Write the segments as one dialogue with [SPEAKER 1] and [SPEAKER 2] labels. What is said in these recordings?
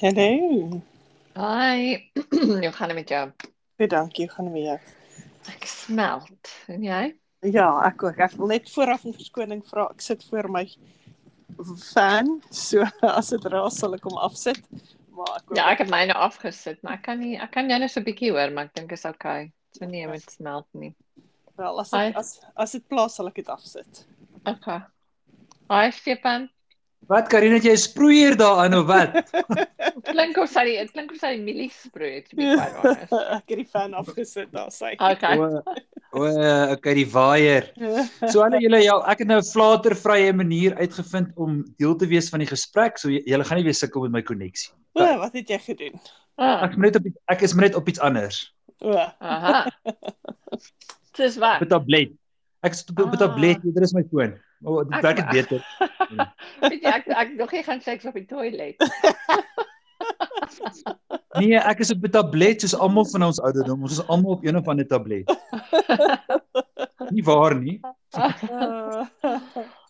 [SPEAKER 1] Hallo.
[SPEAKER 2] Hi. Hoe gaan dit met jou?
[SPEAKER 1] Baie dankie, gaan dit met jou?
[SPEAKER 2] Ek smelt. En jy?
[SPEAKER 1] Ja, ek ook. Ek wil net vooraf 'n verskoning vra. Ek sit voor my fan, so as dit raas sal ek hom afsit. Maar ek
[SPEAKER 2] Ja, ek het myne afgesit, maar ek kan nie ek kan jou net so 'n bietjie hoor, maar ek dink is okay. So nee, met smelt nie.
[SPEAKER 1] wel as ek, as as dit plaas sal ek dit afsit.
[SPEAKER 2] Okay. Hi Stefan.
[SPEAKER 3] Wat Karine, het jy 'n sproeier daarin of wat?
[SPEAKER 2] Klink of sy dit klink of sy mielie sproei to be quite honest.
[SPEAKER 1] ek het die fan afgesit daar sy.
[SPEAKER 2] Okay.
[SPEAKER 3] O, o, okay, die waier. So aan julle ja, ek het nou 'n flatervrye manier uitgevind om deel te wees van die gesprek. So julle gaan nie weer sukkel met my koneksie.
[SPEAKER 1] O, wat het jy gedoen?
[SPEAKER 2] Ah,
[SPEAKER 3] Ek is net op iets- ek is net op iets anders.
[SPEAKER 1] O,
[SPEAKER 2] aha. Dis wat.
[SPEAKER 3] 'n tablet. Ek is op 'n
[SPEAKER 2] Ah.
[SPEAKER 3] tablet, dit is my foon. O, dit
[SPEAKER 2] Ek-
[SPEAKER 3] werk dit beter.
[SPEAKER 2] Weet jy ek ek nog nie gaan seks op die toilet.
[SPEAKER 3] Nee, ek is op 'n tablet soos almal van ons ouderdom. Ons is almal op een of ander tablet. Nie waar nie.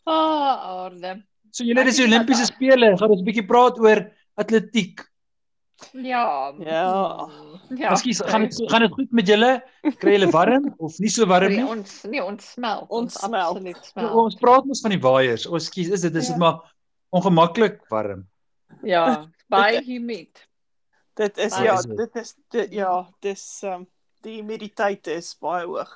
[SPEAKER 2] Ah, orde.
[SPEAKER 3] So julle dis die Olimpiese spele. Gaan ons 'n bietjie praat oor atletiek.
[SPEAKER 2] Ja.
[SPEAKER 1] Ja.
[SPEAKER 2] Ja.
[SPEAKER 3] Ekskuus, gaan dit gaan dit goed met julle? Kry julle warm of nie so warm
[SPEAKER 2] Nee,
[SPEAKER 3] nie?
[SPEAKER 2] ons nee, ons smelt.
[SPEAKER 1] Ons smelt.
[SPEAKER 2] absoluut
[SPEAKER 3] Ja,
[SPEAKER 2] smelt.
[SPEAKER 3] Ons praat mos van die waaiers. O, ekskuus, is dit is dit
[SPEAKER 1] Ja.
[SPEAKER 3] maar ongemaklik warm.
[SPEAKER 2] Ja, baie humid.
[SPEAKER 1] dit is
[SPEAKER 2] Baie
[SPEAKER 1] ja,
[SPEAKER 3] is dit.
[SPEAKER 1] dit is dit ja, dis um die humiditeit is baie hoog.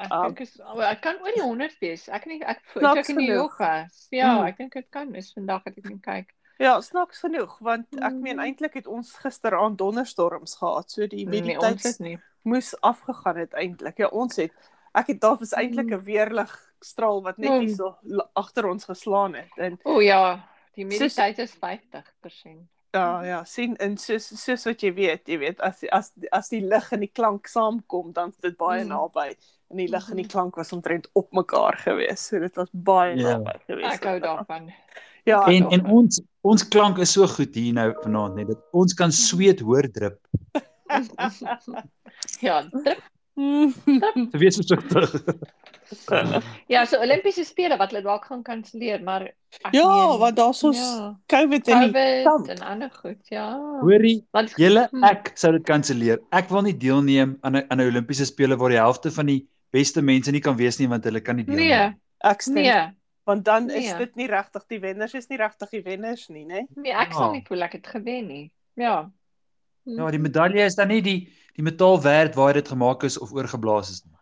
[SPEAKER 2] Ek
[SPEAKER 1] Ah.
[SPEAKER 2] dink is oh, ek kan oor die 100 wees. Ek nie ek voel
[SPEAKER 1] Snaaks
[SPEAKER 2] ek in New
[SPEAKER 1] genoeg.
[SPEAKER 2] York was. Ja,
[SPEAKER 1] Mm.
[SPEAKER 2] ek dink dit kan is vandag het ek net kyk.
[SPEAKER 1] Ja, snaaks genoeg want ek meen
[SPEAKER 2] Mhm.
[SPEAKER 1] eintlik het ons gisteraand donderstorms gehad. So die
[SPEAKER 2] Nee, het nie.
[SPEAKER 1] moes afgegaan het eintlik. Ja, ons het ek het daar was eintlik
[SPEAKER 2] Mm.
[SPEAKER 1] 'n weerligstraal wat net
[SPEAKER 2] Mm.
[SPEAKER 1] hier so agter ons geslaan het. En
[SPEAKER 2] O ja, die humiditeit is 50%.
[SPEAKER 1] ja, ja, sien en soos soos wat jy weet, jy weet as as as die lig en die klank saamkom, dan is dit baie
[SPEAKER 2] Mm.
[SPEAKER 1] naby. En die lig en die klank was omtrent op mekaar geweest. So dit was baie
[SPEAKER 3] Ja.
[SPEAKER 1] naby geweest.
[SPEAKER 2] Ek hou daarvan.
[SPEAKER 1] Ja,
[SPEAKER 3] En
[SPEAKER 2] tog.
[SPEAKER 3] en ons ons klank is so goed hier nou vanaand net. Dat ons kan sweet hoor drup.
[SPEAKER 2] ja, druk.
[SPEAKER 3] So wees versigtig.
[SPEAKER 2] Ja, so Olimpiese spele wat hulle dalk gaan kanselleer, maar ek
[SPEAKER 1] ja,
[SPEAKER 2] meen,
[SPEAKER 1] want daar's ons
[SPEAKER 2] ja,
[SPEAKER 1] COVID die
[SPEAKER 2] COVID
[SPEAKER 1] kamp.
[SPEAKER 2] en ander goed, ja.
[SPEAKER 3] Hoorie, julle
[SPEAKER 2] Hmm.
[SPEAKER 3] ek sou dit kanselleer. Ek wil nie deelneem aan 'n aan 'n Olimpiese spele waar die helfte van die beste mense nie kan wees nie want hulle kan nie deelneem.
[SPEAKER 2] nee,
[SPEAKER 1] Ek stem
[SPEAKER 2] nee.
[SPEAKER 1] Want dan is
[SPEAKER 2] Nee.
[SPEAKER 1] dit nie regtig die wenners is nie regtig die wenners nie, né?
[SPEAKER 2] Nee, ek
[SPEAKER 3] Ja.
[SPEAKER 2] sal nie voel ek het gewen nie. Ja.
[SPEAKER 3] Ja, die medalje is dan nie die die metaal werd waar dit gemaak is of oorgeblaas is nie.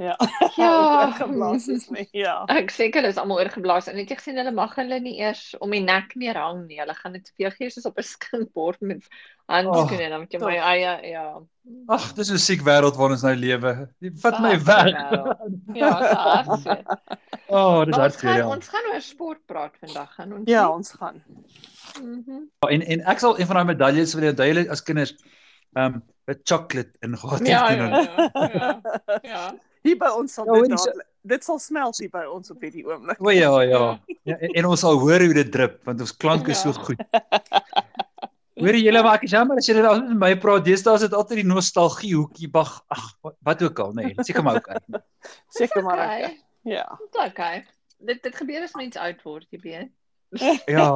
[SPEAKER 1] Ja.
[SPEAKER 2] Ja.
[SPEAKER 1] Oorgeblaas is nie. Ja.
[SPEAKER 2] Ek seker is almal oorgeblaas en het jy gesien hulle mag hulle nie eers om die nek meer hang nie. Hulle gaan dit te veel gee soos op 'n skinkbord met handskoene en dan met jou my eie ja.
[SPEAKER 3] Ag, dis 'n siek wêreld waarin ons nou lewe. Vat my weg.
[SPEAKER 2] Ja, hartseer.
[SPEAKER 3] O, oh, dis hartseer. Ja.
[SPEAKER 2] ons gaan oor sport praat vandag gaan ons.
[SPEAKER 1] Ja,
[SPEAKER 2] nie?
[SPEAKER 1] ons gaan.
[SPEAKER 2] Mhm.
[SPEAKER 3] En en ek sal een van daai medaljes wil onthou julle as kinders um 'n chocolate ingehaat
[SPEAKER 2] Ja,
[SPEAKER 3] het
[SPEAKER 2] ja,
[SPEAKER 3] en dan-
[SPEAKER 2] ja, ja. Ja.
[SPEAKER 1] Hier by ons sal
[SPEAKER 3] Ja,
[SPEAKER 1] dit
[SPEAKER 3] so-
[SPEAKER 1] dadelik dit sal smelt hier by ons op hierdie oomblik.
[SPEAKER 3] O ja, ja. ja en, en ons sal hoor hoe dit drup want ons klank is so
[SPEAKER 2] Ja.
[SPEAKER 3] goed. Hoor jy julle maar ek is jammer as julle altyd met my praat. Deesdae is dit altyd die nostalgie hoekie. Ag, ag wat, wat ook al, nee. Seker maar okay.
[SPEAKER 1] Seker maar
[SPEAKER 2] Okay.
[SPEAKER 1] Ja.
[SPEAKER 2] Dis okay. Dit dit gebeur as mens oud word, jy weet.
[SPEAKER 3] Ja.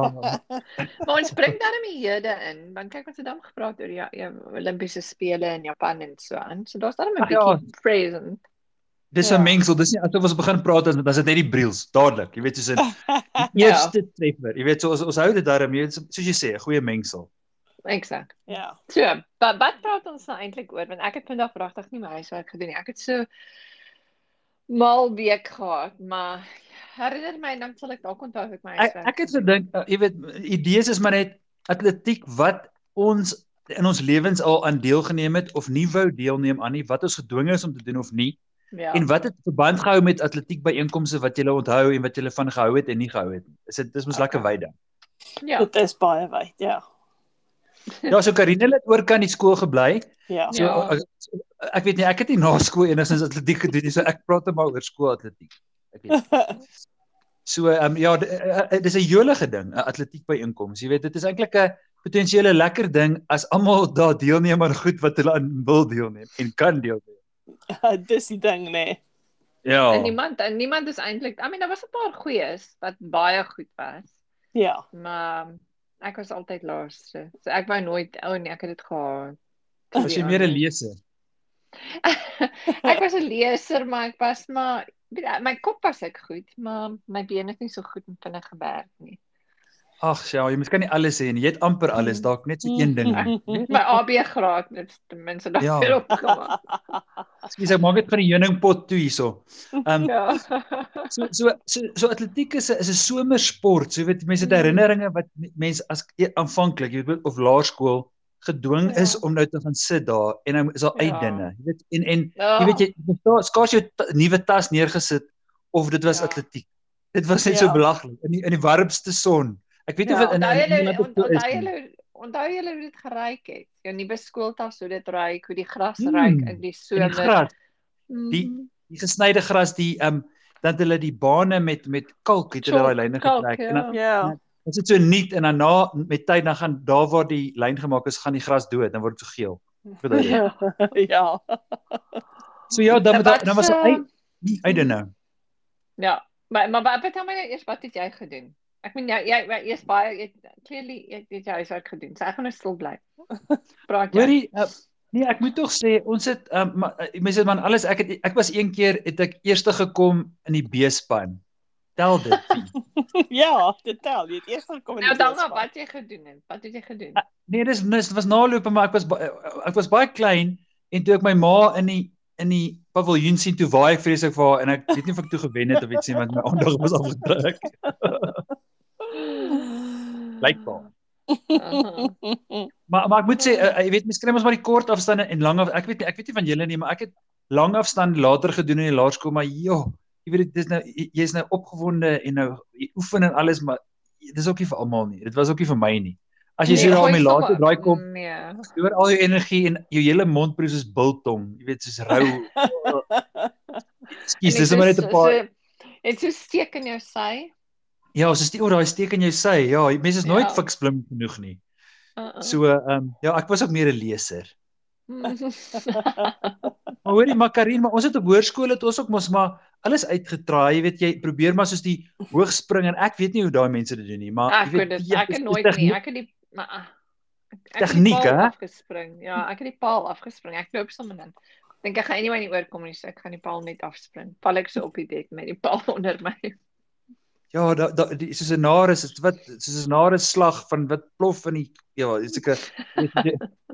[SPEAKER 2] Maar ons bring dan die hede in. Want kyk ons het dan gepraat oor ja, ja Olimpiese spele in Japan en so aan. So daar's dan 'n
[SPEAKER 3] Ag, ja.
[SPEAKER 2] bietjie present.
[SPEAKER 3] Dis
[SPEAKER 1] Ja.
[SPEAKER 3] 'n mengsel. Dis nie asof ons begin praat as as dit net die briels dadelik. Jy weet soos 'n
[SPEAKER 2] Ja.
[SPEAKER 3] eerste treffer. Jy weet so ons ons hou dit daarmee, jy weet, soos jy sê, 'n goeie mengsel.
[SPEAKER 2] Exact.
[SPEAKER 1] Ja.
[SPEAKER 2] So, wat wat praat ons nou eintlik oor? Want ek het vandag regtig nie my huiswerk gedoen nie. Ek het so mal week gehad, maar herinner my dan sal ek dalk onthou ek my
[SPEAKER 3] Ek
[SPEAKER 2] huiswerk.
[SPEAKER 3] ek het gedink, uh, jy weet, idees is maar net atletiek wat ons in ons lewens al aan deelgeneem het of nie wou deelneem aan nie, wat ons gedwing is om te doen of nie.
[SPEAKER 2] ja.
[SPEAKER 3] En wat het verband gehou met atletiek byeenkomste wat jy onthou en wat jy van gehou het en nie gehou het nie. Is dit dis mos lekker wyd dan.
[SPEAKER 2] ja.
[SPEAKER 1] Dit is baie wyd, ja.
[SPEAKER 3] Ja, so Karine het oor kan die skool gebly.
[SPEAKER 1] Ja.
[SPEAKER 3] So
[SPEAKER 2] Ja.
[SPEAKER 3] ek, ek weet nie, ek het nie na skool enigstens atletiek gedoen nie, so ek praat net maar oor skoolatletiek. Ek weet. So ehm um, ja, eh, eh, dis 'n jolige ding, 'n atletiek byeenkoms. Jy weet, dit is eintlik 'n potensiële lekker ding as almal daar deelneem aan goed wat hulle aan wil deelneem en kan deelneem.
[SPEAKER 1] Dis die ding, nee.
[SPEAKER 3] Ja.
[SPEAKER 2] En niemand en niemand is eintlik I mean daar was 'n paar goeies wat baie goed was.
[SPEAKER 1] Ja.
[SPEAKER 2] Maar ek was altyd laaste. So ek wou nooit ou oh nee, ek het dit gehad.
[SPEAKER 3] Was jy meer 'n leser?
[SPEAKER 2] ek was 'n leser, maar ek was maar my kop was ek goed, maar my bene het nie so goed en vinnig gewerk nie.
[SPEAKER 3] Ag, ja, jy miskien nie alles sê nie. Jy het amper alles, dalk net so een ding.
[SPEAKER 2] my AB graad net ten minste daai ja. het opgemaak.
[SPEAKER 3] Skus, ek maak dit vir die heuningpot toe hierso. Ehm um, ja. So so so so atletiek is 'n is 'n somersport. So weet mense het mm. herinneringe wat mense as e, aanvanklik, jy weet of laerskool gedwing ja. is om nou te gaan sit daar en nou is daar ja. uitdinge. Jy weet en en ja. jy weet jy daar skaars jou nuwe tas neergesit of dit was ja. atletiek. Dit was net ja. so belaglik in die in die warmste son. Ek weet nie
[SPEAKER 2] ja, of in onthou julle onthou julle hoe dit geruik het. Jou nuwe skooltas hoe dit ruik, hoe die gras mm, ruik in die somer.
[SPEAKER 3] Die gras. Die mhm. die gesnyde gras, die ehm um, dan hulle die bane met met kalk het hulle daai lyne getrek
[SPEAKER 2] ja. en dan ja.
[SPEAKER 3] Dit is so nuut en dan na met tyd dan gaan daar waar die lyn gemaak is, gaan die gras dood, dan word dit so geel.
[SPEAKER 1] Ja. ja.
[SPEAKER 3] So ja, dan dan, dan was hy I don't know.
[SPEAKER 2] Ja, maar maar wat het my eers wat het jy gedoen? Ek meen jy jy eers baie jy clearly jy het jou huiswerk gedoen. So ek gaan nou stil bly. Praat jy.
[SPEAKER 3] Hoorie, uh, nee, ek moet tog sê ons het um, mense het man alles ek het ek was een keer het ek eerste gekom in die B-span. Tel dit.
[SPEAKER 1] ja, dit tel. Jy het eers gekom in
[SPEAKER 2] die Nou dan maar wat jy gedoen het. Wat het jy gedoen? Uh,
[SPEAKER 3] nee, dis dis was naloop maar ek was ek was baie klein en toe ek my ma in die in die paviljoen sien toe waai ek vreeslik vir haar en ek weet nie of ek toe gewen het of iets nie want my aandag was afgedruk. blykbaar. maar maar ek moet sê uh, jy weet mens kry mos maar die kort afstande en lang af, ek weet nie ek weet nie van julle nie maar ek het lang afstand later gedoen in die laerskool maar joh jy weet dit is nou jy's nou opgewonde en nou jy oefen en alles maar dis ook nie vir almal nie. Dit was ook nie vir my nie. As jy nee, so daar om die laaste draai kom nee. hoor al jou energie en jou hele mond proe soos biltong. Jy weet soos rou. Skus dis maar net 'n paar
[SPEAKER 2] Dit is steek in jou sy.
[SPEAKER 3] Ja, soos die oor daai steek in jou sy. Ja, mense is nooit ja. fiks blim genoeg nie. Uh -uh. So ehm um, ja, ek was ook meer 'n leser. maar hoorie Makarin, maar ons het op hoërskool het ons ook mos maar alles uitgetraai, jy weet jy probeer maar soos die hoogspring en ek weet nie hoe daai mense dit doen nie, maar
[SPEAKER 2] ek weet dit ek het nooit nie, ek het die maar ah,
[SPEAKER 3] tegniek hè
[SPEAKER 2] afgespring. Ja, ek het die paal afgespring. Ek loop sommer in. Dink ek gaan anyway nie oorkom nie, so ek gaan die paal net afspring. Val ek so op die bed met die paal onder my.
[SPEAKER 3] Ja, da, da die soos 'n nare is wat soos 'n nare slag van wat plof in die ja, dis ek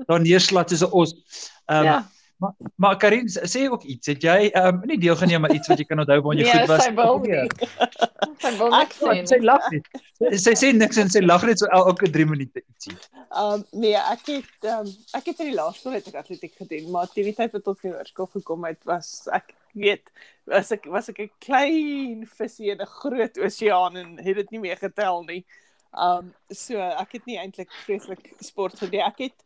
[SPEAKER 3] daar neerslag soos 'n os. Ehm um, ja. Maar maar Karin sê ook iets. Het jy ehm um, nie deelgeneem aan iets wat jy kan onthou waar jy
[SPEAKER 2] nee,
[SPEAKER 3] goed was?
[SPEAKER 2] Ja, sy wil nie. sy wil niks sê.
[SPEAKER 3] Sy lag nie. Sy sê niks en sy lag net so elke 3 minute ietsie.
[SPEAKER 1] Ehm um, nee, ek het ehm um, ek het in die laerskool het ek atletiek gedoen, maar tyd wat tot die hoërskool gekom het, was ek weet was ek was ek 'n klein visie in 'n groot oseaan en het dit nie meer getel nie. Um so ek het nie eintlik vreeslik sport gedoen. Ek het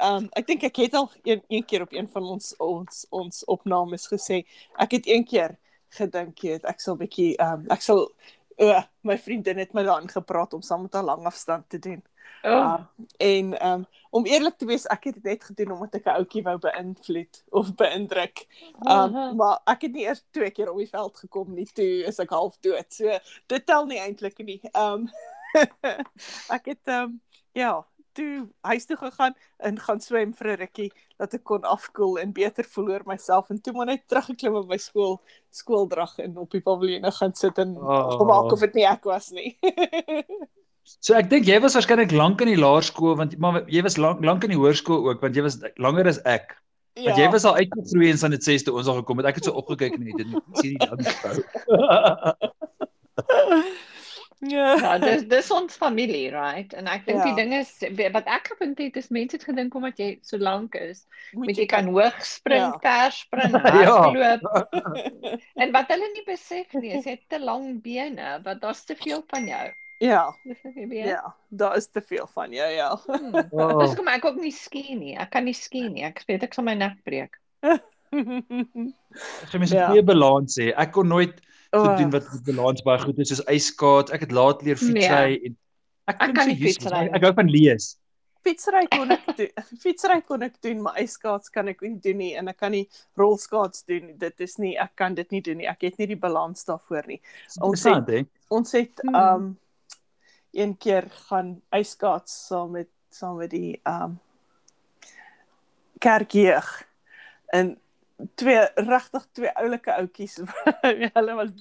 [SPEAKER 1] um ek dink ek het al een, een keer op een van ons ons ons opnames gesê. Ek het een keer gedink jy ek sal bietjie um ek sal uh, my vriendin het my daarin gepraat om saam met haar langafstand te doen. Oh. Uh, en um, om eerlik te wees, ek het dit net gedoen omdat ek 'n ouetjie wou beïnvloed of beïndruk. Um, uh -huh. Maar ek het nie eers twee keer op die veld gekom nie, toe is ek half dood. So dit tel nie eintlik nie. Um ek het um, ja, toe huis toe gegaan en gaan swem vir 'n rukkie dat ek kon afkoel en beter voel oor myself en toe maar net teruggeklim op my skool skooldrag en op die paviljoen gaan sit en oh. maak of dit nie ek was nie.
[SPEAKER 3] So ek dink jy was waarskynlik lank in die laerskool want maar jy was lank lank in die hoërskool ook want jy was langer as ek. Ja. Want jy was al uitgegroei en san dit 6ste ons al gekom het. Ek het so opgekyk en dit sien nie dan.
[SPEAKER 2] Ja, ja dis dis ons familie, right? En ek dink ja. die ding is wat ek gevind het is mense het gedink omdat jy so lank is, moet jy, jy kan hoog spring, ja. ver spring, hardloop. Ja. en wat hulle nie besef nie, is jy het te lang bene, want daar's te veel van jou.
[SPEAKER 1] Ja. Ja, daar is te veel van jou, ja.
[SPEAKER 2] Hmm. Oh. Dis kom ek ook nie ski nie. Ek kan nie ski nie. Ek weet ek sal my nek breek.
[SPEAKER 3] Ek het mens 'n goeie balans hê. Ek kon nooit oh. doen wat met balans baie goed is soos yskaat. Ek het laat leer fietsry nee. en
[SPEAKER 2] ek, ek kan nie fietsry.
[SPEAKER 3] Ek hou van lees.
[SPEAKER 1] Fietsry kon ek doen. Fietsry kon ek doen, maar yskaats kan ek nie doen nie en ek kan nie rolskaats doen. Dit is nie ek kan dit nie doen nie. Ek het nie die balans daarvoor nie. Ons het, ons het hmm. um een keer gaan yskaats saam met saam met die um kerkjeug. En twee regtig twee oulike ouetjies. hulle was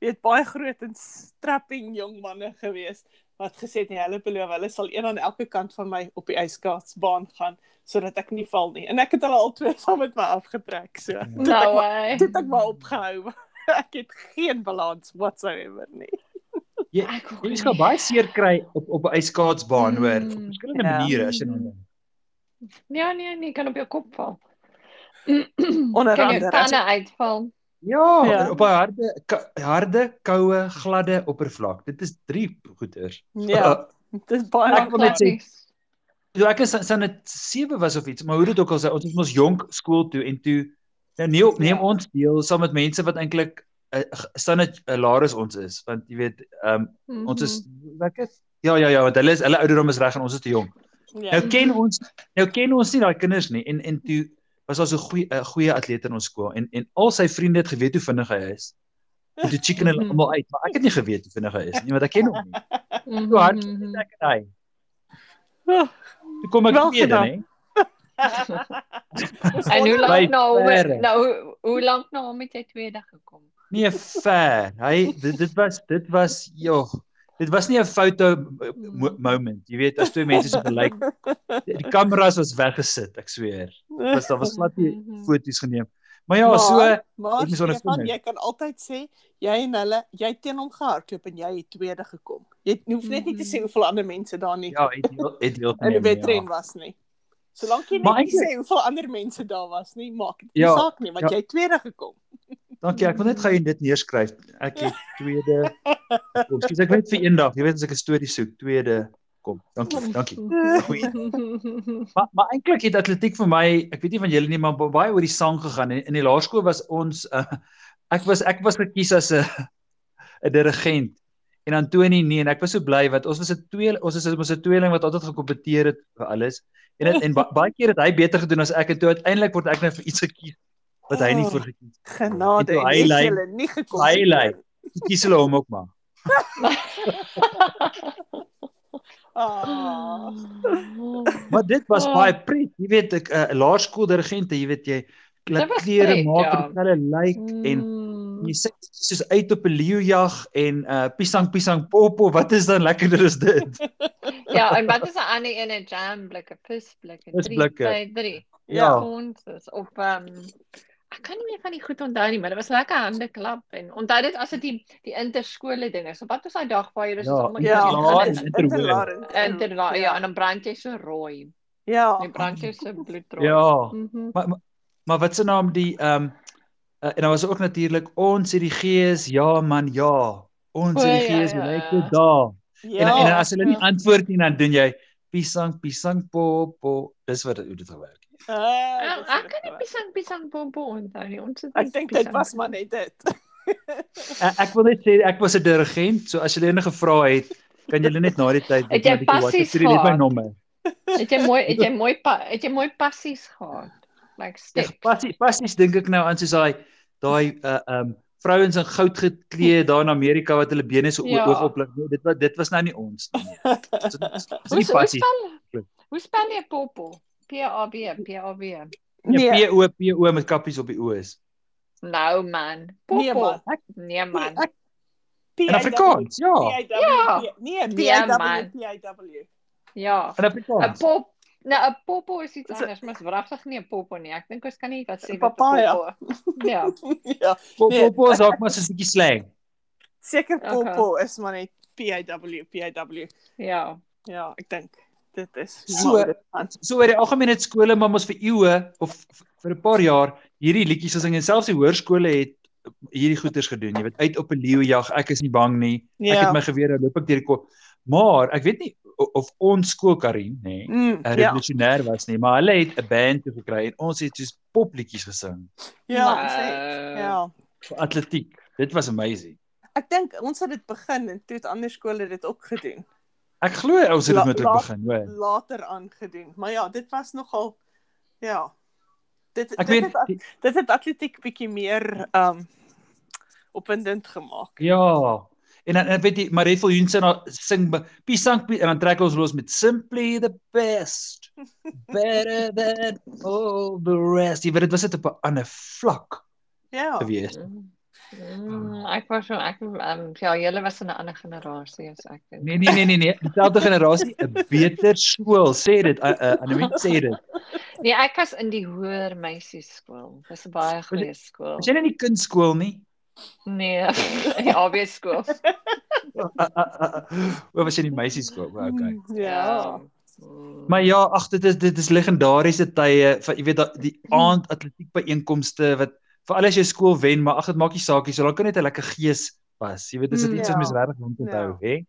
[SPEAKER 1] weet baie groot en strapping jong manne gewees wat gesê het nee, hulle beloof hulle sal een aan elke kant van my op die yskaatsbaan gaan sodat ek nie val nie. En ek het hulle al twee saam met my afgetrek so.
[SPEAKER 2] Nou hy.
[SPEAKER 1] Dit ek maar opgehou. ek het geen balans whatsoever nie.
[SPEAKER 3] Jy jy skal baie seer kry op op 'n yskaatsbaan mm, hoor. Op verskillende ja. maniere as jy nou dink.
[SPEAKER 2] Ja nee nee, kan op jou kop val.
[SPEAKER 1] Onder
[SPEAKER 2] kan
[SPEAKER 1] andere
[SPEAKER 2] tande uitval.
[SPEAKER 3] Ja,
[SPEAKER 1] Ja.
[SPEAKER 3] op 'n harde harde, koue, gladde oppervlak. Dit is drie goeters.
[SPEAKER 1] Ja. Dit is baie
[SPEAKER 3] Ek wil net sê- So ek is san dit 7 was of iets, maar hoe dit ook al sê, ons is mos jonk skool toe en toe nou neem, neem
[SPEAKER 1] Ja.
[SPEAKER 3] ons deel saam met mense wat eintlik uh, standaard uh, laer ons is, want jy weet, ehm um, ons is lekker. Ja ja ja, want hulle is hulle ouderdom is reg en ons is te jonk.
[SPEAKER 1] Ja.
[SPEAKER 3] Nou ken ons nou ken ons nie daai kinders nie en en toe was daar so 'n goeie 'n goeie atleet in ons skool en en al sy vriende het geweet hoe vinnig hy is. En toe chicken hulle
[SPEAKER 2] Mhm.
[SPEAKER 3] almal uit, maar ek het nie geweet hoe vinnig hy is nie, want ek ken hom nie.
[SPEAKER 2] Mhm,
[SPEAKER 3] Hoe hard
[SPEAKER 2] mhm.
[SPEAKER 3] is ek en hy?
[SPEAKER 1] Oh,
[SPEAKER 3] Toe kom ek tweede,
[SPEAKER 1] gedaan.
[SPEAKER 3] hè.
[SPEAKER 2] En hoe lank nou
[SPEAKER 3] verre.
[SPEAKER 2] nou hoe- hoe lank nou met jy tweede gekom?
[SPEAKER 3] Nee, ver. Hy dit dit was dit was joh. Dit was nie 'n foto mo moment. Jy weet as twee mense so gelyk. Die, die kameras was weggesit, ek sweer. Was daar was glad nie
[SPEAKER 2] Mhm.
[SPEAKER 3] foto's geneem. Maar ja, so
[SPEAKER 1] maar
[SPEAKER 3] ek moes onder
[SPEAKER 1] Stefan,
[SPEAKER 3] vind.
[SPEAKER 1] jy kan altyd sê jy en hulle, jy teen hom gehardloop en jy het tweede gekom. Jy hoef net nie te sê
[SPEAKER 2] Mhm.
[SPEAKER 1] hoeveel ander mense daar nie
[SPEAKER 3] ja, het deel het deel
[SPEAKER 1] in die
[SPEAKER 3] geneem,
[SPEAKER 1] wedren
[SPEAKER 3] ja.
[SPEAKER 1] was nie. Solank jy
[SPEAKER 3] Maar
[SPEAKER 1] net nie
[SPEAKER 3] eintlik-
[SPEAKER 1] sê hoeveel ander mense daar was nie, maak dit nie
[SPEAKER 3] Ja,
[SPEAKER 1] saak nie, want
[SPEAKER 3] ja.
[SPEAKER 1] jy het tweede gekom.
[SPEAKER 3] Dankie, ek wil net gou dit neerskryf. Ek het tweede kom. Skus ek net vir eendag, jy weet as ek 'n storie soek, tweede kom. Dankie, dankie. Goeie. Maar maar eintlik het atletiek vir my, ek weet nie van julle nie, maar ba- baie oor die sang gegaan. In, in die laerskool was ons uh, ek was ek was gekies as 'n 'n dirigent. En Antoni nee en ek was so bly want ons was 'n twee ons is ons 'n tweeling wat altyd gekompeteer het vir alles. En het, en ba, baie keer het hy beter gedoen as ek en toe uiteindelik word ek nou vir iets gekies wat hy nie
[SPEAKER 1] Oh.
[SPEAKER 3] voor gekies.
[SPEAKER 1] Genade,
[SPEAKER 3] toe
[SPEAKER 1] en
[SPEAKER 3] hy
[SPEAKER 1] het julle nie gekom.
[SPEAKER 3] Hy lei. Kies hulle hom ook maar.
[SPEAKER 1] Ah.
[SPEAKER 3] Maar dit was
[SPEAKER 2] Oh.
[SPEAKER 3] baie pret. Jy weet ek 'n uh, laerskool dirigente, jy weet jy klere maak
[SPEAKER 2] ja.
[SPEAKER 3] en hulle lyk en
[SPEAKER 2] Mm.
[SPEAKER 3] jy sit soos uit op 'n leeujag en uh pisang pisang popo, wat is dan lekkerder as dit?
[SPEAKER 2] Ja, en wat is 'n ander een, 'n jam blikke, visblikke,
[SPEAKER 3] Visblikke.
[SPEAKER 2] 3 3.
[SPEAKER 3] Ja.
[SPEAKER 2] Ons is op ehm um, ek kan nie meer van die goed onthou nie, maar dit was lekker hande klap en onthou dit as dit die die interskole ding is. So wat was daai dag waar jy dus
[SPEAKER 3] Ja,
[SPEAKER 2] almal
[SPEAKER 1] Ja,
[SPEAKER 3] Interlaar
[SPEAKER 2] in
[SPEAKER 3] en interhoor.
[SPEAKER 2] interla ja, en dan brand jy so rooi.
[SPEAKER 1] Ja.
[SPEAKER 2] Die brand jy so bloedrooi.
[SPEAKER 3] Ja.
[SPEAKER 2] Mhm.
[SPEAKER 3] Maar maar, maar wat se naam die ehm um, uh, en dan was ook natuurlik ons het die gees, ja man, ja. Ons het die
[SPEAKER 2] ja,
[SPEAKER 3] gees,
[SPEAKER 2] ja,
[SPEAKER 3] jy
[SPEAKER 2] ja.
[SPEAKER 3] weet daar.
[SPEAKER 1] Ja.
[SPEAKER 3] En en dan as hulle nie
[SPEAKER 2] ja.
[SPEAKER 3] antwoord nie dan doen jy pisang pisang popo. Dis wat hoe dit gewerk.
[SPEAKER 1] Ah,
[SPEAKER 2] Ek kan nie pisang pisang pompo onthou nie. Ons het
[SPEAKER 1] Ek dink dit was maar net dit.
[SPEAKER 3] Ek, wil net sê ek was 'n dirigent, so as julle enige vrae het, kan julle net na die tyd
[SPEAKER 2] Het jy passies
[SPEAKER 3] net my
[SPEAKER 2] gehad?
[SPEAKER 3] nommer.
[SPEAKER 2] Het jy mooi het jy mooi pa, het jy mooi passies gehad? Like
[SPEAKER 3] Ja,
[SPEAKER 2] steps.
[SPEAKER 3] passies passies dink ek nou aan soos daai daai uh um vrouens in goud geklee daar in Amerika wat hulle bene so
[SPEAKER 2] Ja.
[SPEAKER 3] oog oplig. Nee, dit was dit was nou nie ons nie. So, dit is
[SPEAKER 2] Hoe
[SPEAKER 3] nie
[SPEAKER 2] hoe
[SPEAKER 3] passies.
[SPEAKER 2] spel Hoe spel jy popo? P A B P A B.
[SPEAKER 3] Nee,
[SPEAKER 1] Nee,
[SPEAKER 3] P O P O met kappies op die oë is.
[SPEAKER 2] Nou man.
[SPEAKER 1] Nee,
[SPEAKER 2] Popo.
[SPEAKER 1] man.
[SPEAKER 2] Nee man.
[SPEAKER 1] Ek-
[SPEAKER 3] In Afrikaans, ja.
[SPEAKER 1] PIW. Nee,
[SPEAKER 2] Ja,
[SPEAKER 1] PIW,
[SPEAKER 2] man.
[SPEAKER 1] PIW.
[SPEAKER 2] Ja.
[SPEAKER 3] In
[SPEAKER 2] 'n
[SPEAKER 3] Afrikaans.
[SPEAKER 2] Pop Nou 'n popo is iets
[SPEAKER 1] Is 'n-
[SPEAKER 2] anders, maar wragtig nie 'n popo nie. Ek dink ons kan nie wat sê
[SPEAKER 1] 'n
[SPEAKER 2] 'n
[SPEAKER 1] papaya.
[SPEAKER 2] popo. Ja.
[SPEAKER 1] Ja,
[SPEAKER 3] Pop
[SPEAKER 1] nee.
[SPEAKER 3] pop is ook maar so 'n bietjie slang.
[SPEAKER 1] seker
[SPEAKER 2] Okay.
[SPEAKER 1] Popo is maar net PIW, PIW.
[SPEAKER 2] Ja.
[SPEAKER 1] Ja, ek dink dit is
[SPEAKER 3] So-. So oor die algemeen het skole maar mos vir eeue of vir 'n paar jaar hierdie liedjies gesing en selfs die hoërskole het hierdie goeters gedoen. Jy weet uit op 'n leeujag, ek is nie bang nie. Ek
[SPEAKER 1] Ja.
[SPEAKER 3] het my geweer, loop ek deur die kop. Maar ek weet nie of ons skool Karin, nê,
[SPEAKER 1] Mm,
[SPEAKER 3] 'n
[SPEAKER 1] ja,
[SPEAKER 3] revolusionêr was nie, maar hulle het 'n band toe gekry en ons het soos popliedjies gesing
[SPEAKER 1] ja,
[SPEAKER 2] Maar-
[SPEAKER 1] sê, ja.
[SPEAKER 3] vir atletiek. Dit was amazing.
[SPEAKER 1] Ek dink ons het dit begin en toe het ander skole dit ook gedoen.
[SPEAKER 3] Ek glo ons het dit
[SPEAKER 1] laat-
[SPEAKER 3] begin, hoor.
[SPEAKER 1] Later aangedoen. Maar ja, dit was nogal ja. Dit
[SPEAKER 3] Ek
[SPEAKER 1] dit
[SPEAKER 3] weet
[SPEAKER 1] het,
[SPEAKER 3] die-
[SPEAKER 1] dit het atletiek bietjie meer um opwindend gemaak.
[SPEAKER 3] ja. En dan en weet jy sê nou sing Pisang en dan trek ons los met Simply the best. Better than all the rest. Jy weet dit was dit op 'n ander vlak.
[SPEAKER 1] Ja.
[SPEAKER 3] Gewees.
[SPEAKER 2] Mm, ek was so ek um, ja, julle was 'n ander generasie as ek.
[SPEAKER 3] Nee nee nee nee nee, dieselfde generasie, 'n beter skool, sê dit. Anemie sê dit.
[SPEAKER 2] Nee, ek was in die hoër meisieskool. Dis 'n baie goeie skool.
[SPEAKER 3] Was jy nie in die kunstskool nie?
[SPEAKER 2] Nee, die AB skool.
[SPEAKER 3] Waar was jy in die meisieskool? Okay.
[SPEAKER 1] Ja.
[SPEAKER 3] Maar ja, ag dit is dit is legendariese tye van jy weet die aand atletiek byeenkomste wat vir al as jy skool wen, maar ag dit maak nie saak nie, so dan kan net 'n lekker gees was. Jy weet dis dit iets wat
[SPEAKER 1] Ja.
[SPEAKER 3] mens regtig moet onthou, hè?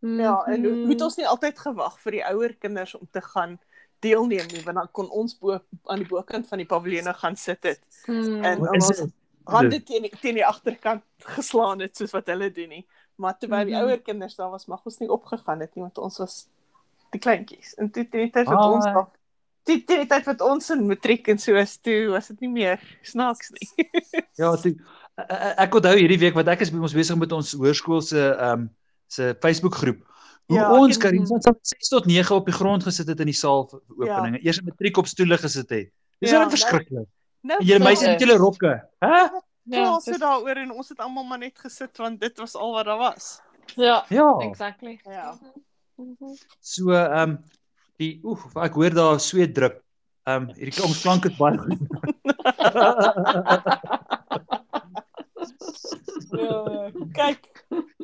[SPEAKER 1] Ja, en
[SPEAKER 2] Mhm.
[SPEAKER 1] moet ons nie altyd gewag vir die ouer kinders om te gaan deelneem nie, want dan kon ons bo aan die bokant van die paviljoene gaan sit het
[SPEAKER 2] Mm.
[SPEAKER 1] en
[SPEAKER 3] Wat is
[SPEAKER 1] ons
[SPEAKER 3] dit?
[SPEAKER 1] hande teen die, teen die agterkant geslaan het soos wat hulle doen nie. Maar terwyl die
[SPEAKER 2] Mhm.
[SPEAKER 1] ouer kinders daar was, mag ons nie opgegaan het nie want ons was die kleintjies. En toe tyd wat
[SPEAKER 3] Ah.
[SPEAKER 1] ons nog die, teen die tyd wat ons in matriek en so is, toe was dit nie meer snaaks nie.
[SPEAKER 3] Ja, toe e- e- ek onthou hierdie week wat ek is ons besig met ons hoërskool se ehm um, se Facebook groep. Hoe
[SPEAKER 1] Ja,
[SPEAKER 3] ons Karin van 6 tot 9 op die grond gesit het in die saal vir openinge. Eers in matriek op stoele gesit het. Dis
[SPEAKER 1] Ja,
[SPEAKER 3] ja,
[SPEAKER 1] nou-
[SPEAKER 3] verskriklik.
[SPEAKER 1] nou
[SPEAKER 3] En julle meisies met julle rokke. Hæ?
[SPEAKER 2] Ja,
[SPEAKER 1] Ja, so
[SPEAKER 2] dis-
[SPEAKER 1] daaroor en ons het almal maar net gesit want dit was al wat daar was.
[SPEAKER 2] ja,
[SPEAKER 3] Ja.
[SPEAKER 2] exactly.
[SPEAKER 1] Ja.
[SPEAKER 2] Mhm.
[SPEAKER 3] So ehm um, die oef, ek hoor daar sweet drup. Ehm um, hierdie ons klank is baie goed.
[SPEAKER 1] Ja, kyk.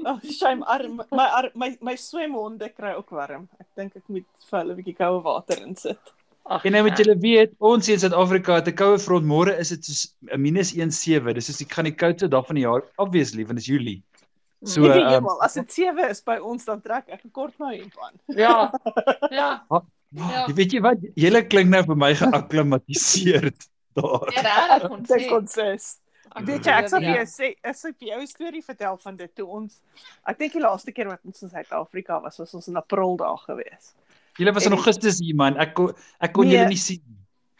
[SPEAKER 1] Oh, shame arm. My arm, my my swemhonde kry ook warm. Ek dink ek moet vir hulle 'n bietjie koue water insit.
[SPEAKER 2] Ag,
[SPEAKER 3] En nou moet
[SPEAKER 2] ja.
[SPEAKER 3] julle weet, ons in Suid-Afrika het 'n koue front. Môre is dit soos 'n -17. Dis is ek gaan die koudste dag van die jaar obviously want dit is Julie. So
[SPEAKER 1] So,
[SPEAKER 3] ehm
[SPEAKER 1] um, as dit 7 is by ons dan trek ek 'n kort my hemp aan.
[SPEAKER 2] Ja. Ja. Ja.
[SPEAKER 3] Jy weet jy wat, julle klink nou vir my geakklimatiseerd daar.
[SPEAKER 2] Ja, reg ons
[SPEAKER 1] Dit kon sê.
[SPEAKER 2] Ek
[SPEAKER 1] Weet jy, ek sal vir
[SPEAKER 2] ja.
[SPEAKER 1] jou sê, ek vir jou 'n storie vertel van dit toe ons ek dink die laaste keer wat ons in Suid-Afrika was, was ons in April daar gewees.
[SPEAKER 3] Julle was in
[SPEAKER 1] En-
[SPEAKER 3] Augustus hier man. Ek kon ek kon
[SPEAKER 1] Nee.
[SPEAKER 3] julle nie sien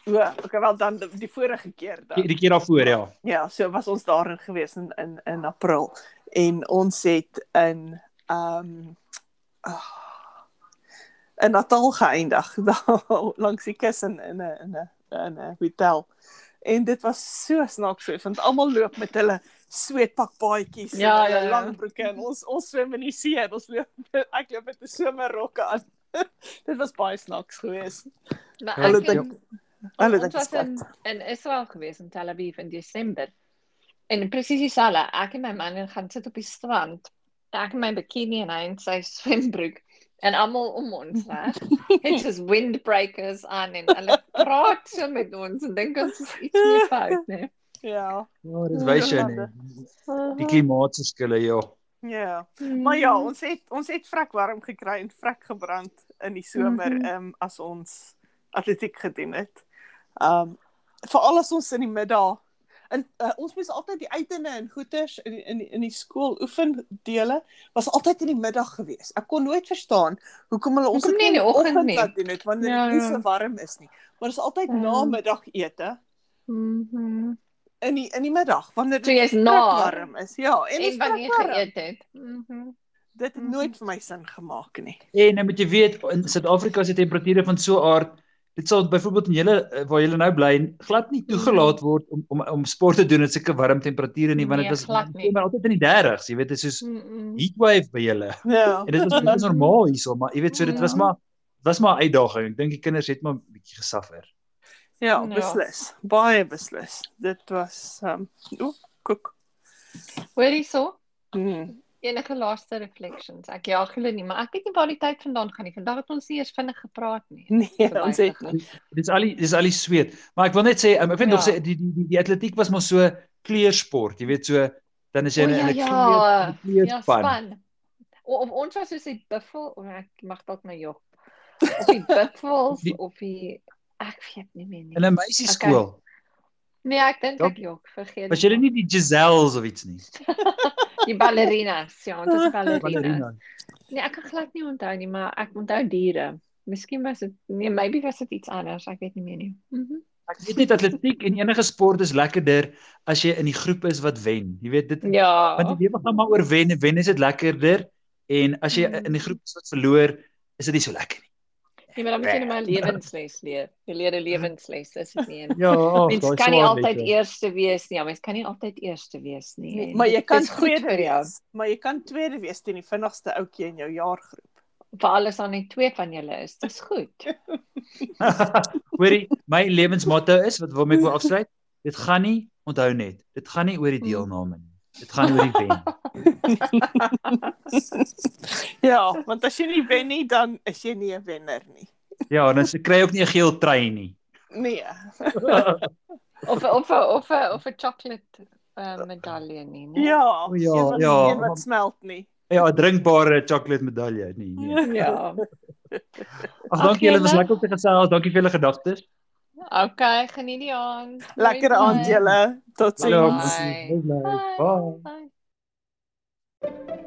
[SPEAKER 1] O, okay, wel dan die, die vorige keer dan.
[SPEAKER 3] die, die keer daarvoor ja.
[SPEAKER 1] Ja, so was ons daarin gewees in in in April en ons het in ehm um, oh, in Natal geëindig daar langs die kus in in 'n in 'n in 'n hotel. En dit was so snaaks so, want almal loop met hulle sweetpakpaadjies
[SPEAKER 2] Ja,
[SPEAKER 1] en
[SPEAKER 2] ja,
[SPEAKER 1] hulle
[SPEAKER 2] ja.
[SPEAKER 1] lang broeke en ons ons swem in die see en ons loop ek loop met 'n somerrokke aan. dit was baie snaaks geweest.
[SPEAKER 2] Maar
[SPEAKER 3] Hulle
[SPEAKER 1] dink-
[SPEAKER 2] het-
[SPEAKER 1] Hulle
[SPEAKER 2] ons
[SPEAKER 1] dink
[SPEAKER 2] was
[SPEAKER 1] dit
[SPEAKER 2] in in Israel gewees in Tel Aviv in Desember. En presies dieselfde. Ek en my man gaan sit op die strand. Ek in my bikini en hy in sy swembroek en almal om ons reg. Het soos windbreakers aan en hulle praat so met ons en dink ons is iets nie fout nie.
[SPEAKER 1] Ja.
[SPEAKER 3] Ja, dis wys jy
[SPEAKER 1] Ja.
[SPEAKER 3] nie. Die klimaatsverskille ja.
[SPEAKER 1] Ja. Maar ja, ons het ons het vrek warm gekry en vrek gebrand in die somer
[SPEAKER 2] Mhm.
[SPEAKER 1] ehm um, as ons atletiek gedoen het. Um veral as ons in die middag en uh, ons moes altyd die uitene en goeters in die, in die, in die skool oefendele was altyd in die middag gewees. Ek kon nooit verstaan hoekom hulle ons dit
[SPEAKER 2] nie in die oggend nie?
[SPEAKER 1] laat doen het wanneer
[SPEAKER 2] Ja,
[SPEAKER 1] dit nie
[SPEAKER 2] ja.
[SPEAKER 1] so warm is nie. Maar dit is altyd
[SPEAKER 2] Ja.
[SPEAKER 1] namiddagete
[SPEAKER 2] Mhm.
[SPEAKER 1] in die in die middag wanneer
[SPEAKER 2] So jy's na
[SPEAKER 1] warm is. Ja, en,
[SPEAKER 2] wanneer
[SPEAKER 1] wanneer
[SPEAKER 2] jy geëet het. Mhm.
[SPEAKER 1] Dit het
[SPEAKER 2] Mhm.
[SPEAKER 1] nooit vir my sin gemaak nie.
[SPEAKER 3] En nou moet jy weet in Suid-Afrika se temperature van so 'n aard dit sal byvoorbeeld in julle eh, waar julle nou bly glad nie toegelaat word om om om sport te doen in sulke warm temperature nie want dit
[SPEAKER 2] Nee,
[SPEAKER 3] was
[SPEAKER 2] glad nie.
[SPEAKER 3] maar altyd in die 30s, jy weet dit is soos
[SPEAKER 2] Mhm.
[SPEAKER 3] heatwave by julle.
[SPEAKER 1] Ja.
[SPEAKER 3] En dit was was normaal hierso, maar jy weet so dit was
[SPEAKER 2] Ja.
[SPEAKER 3] maar was maar 'n uitdaging. Ek dink die kinders het maar 'n bietjie gesuffer.
[SPEAKER 1] Ja,
[SPEAKER 2] Ja.
[SPEAKER 1] beslis. Baie beslis. Dit was ehm um, o, koek.
[SPEAKER 2] Hoorie so?
[SPEAKER 1] Mm.
[SPEAKER 2] Enige laaste reflections? Ek jaag julle nie, maar ek weet nie waar die tyd vandaan gaan nie. Vandag het ons nie eens vinnig gepraat nie.
[SPEAKER 1] Nee,
[SPEAKER 2] Verby
[SPEAKER 1] ons het
[SPEAKER 2] gegaan.
[SPEAKER 3] Dis al die dis al die sweet. Maar ek wil net sê um, ek weet nog
[SPEAKER 2] Ja.
[SPEAKER 3] sê die die die, die atletiek was maar so kleursport, jy weet so dan is jy
[SPEAKER 2] O,
[SPEAKER 3] in 'n
[SPEAKER 2] ja,
[SPEAKER 3] in 'n
[SPEAKER 2] ja.
[SPEAKER 3] kleur
[SPEAKER 2] Ja,
[SPEAKER 3] kleurspan.
[SPEAKER 2] span. O, of ons was soos die buffel, o, ek mag dalk my jog. Of die buffels
[SPEAKER 3] Die-
[SPEAKER 2] of die ek weet nie meer nie.
[SPEAKER 3] in 'n meisieskool.
[SPEAKER 2] Nee, ek dink ek jog, vergeet.
[SPEAKER 3] Was julle nie die Giselles of iets nie?
[SPEAKER 2] die ballerinas? Ja, ons is ballerinas.
[SPEAKER 3] Ballerina.
[SPEAKER 2] Nee, ek kan glad nie onthou nie, maar ek onthou diere. Miskien was dit nee, maybe was dit iets anders, ek weet nie meer nie. Mhm.
[SPEAKER 3] Ek weet net atletiek en enige sport is lekkerder as jy in die groep is wat wen. Jy weet dit
[SPEAKER 2] Ja.
[SPEAKER 3] want die lewe gaan maar oor wen en wen is dit lekkerder en as jy in die groep is wat verloor, is dit nie so lekker nie.
[SPEAKER 2] Nee, maar dan moet jy net maar 'n lewensles leer. Jy leer 'n lewensles, is dit nie? En
[SPEAKER 3] Ja, ag,
[SPEAKER 2] Mens kan nie altyd
[SPEAKER 3] wette.
[SPEAKER 2] eerste wees nie. Ja, mens kan nie altyd eerste wees nie.
[SPEAKER 1] Nee, maar jy kan tweede wees. Maar jy kan tweede wees teen die vinnigste ouetjie in jou jaargroep.
[SPEAKER 2] Vir alles dan net twee van julle is. Dis goed.
[SPEAKER 3] Hoorie, my lewensmotto is wat waarmee ek wil afsluit. Dit gaan nie, onthou net, dit gaan nie oor die deelname nie. Dit gaan oor die wen.
[SPEAKER 1] Ja, want as jy nie wen nie, dan is jy nie 'n wenner nie.
[SPEAKER 3] Ja, dan se kry jy ook nie 'n geel trui nie.
[SPEAKER 1] Nee.
[SPEAKER 2] Of of of of 'n chocolate uh, medalje nie. nee.
[SPEAKER 1] Ja,
[SPEAKER 3] O ja,
[SPEAKER 1] een wat-
[SPEAKER 3] ja.
[SPEAKER 1] een wat smelt nie.
[SPEAKER 3] Ja, 'n drinkbare chocolate medalje. Nee, nee.
[SPEAKER 2] Ja.
[SPEAKER 3] Ag, dankie julle, was
[SPEAKER 2] julle.
[SPEAKER 3] lekker om te gesels. Dankie vir julle gedagtes.
[SPEAKER 2] Okay, geniet die aand.
[SPEAKER 1] Lekker aand julle. Totsiens.
[SPEAKER 2] Bye.
[SPEAKER 3] Bye.
[SPEAKER 2] Bye.
[SPEAKER 3] Bye.
[SPEAKER 2] Bye.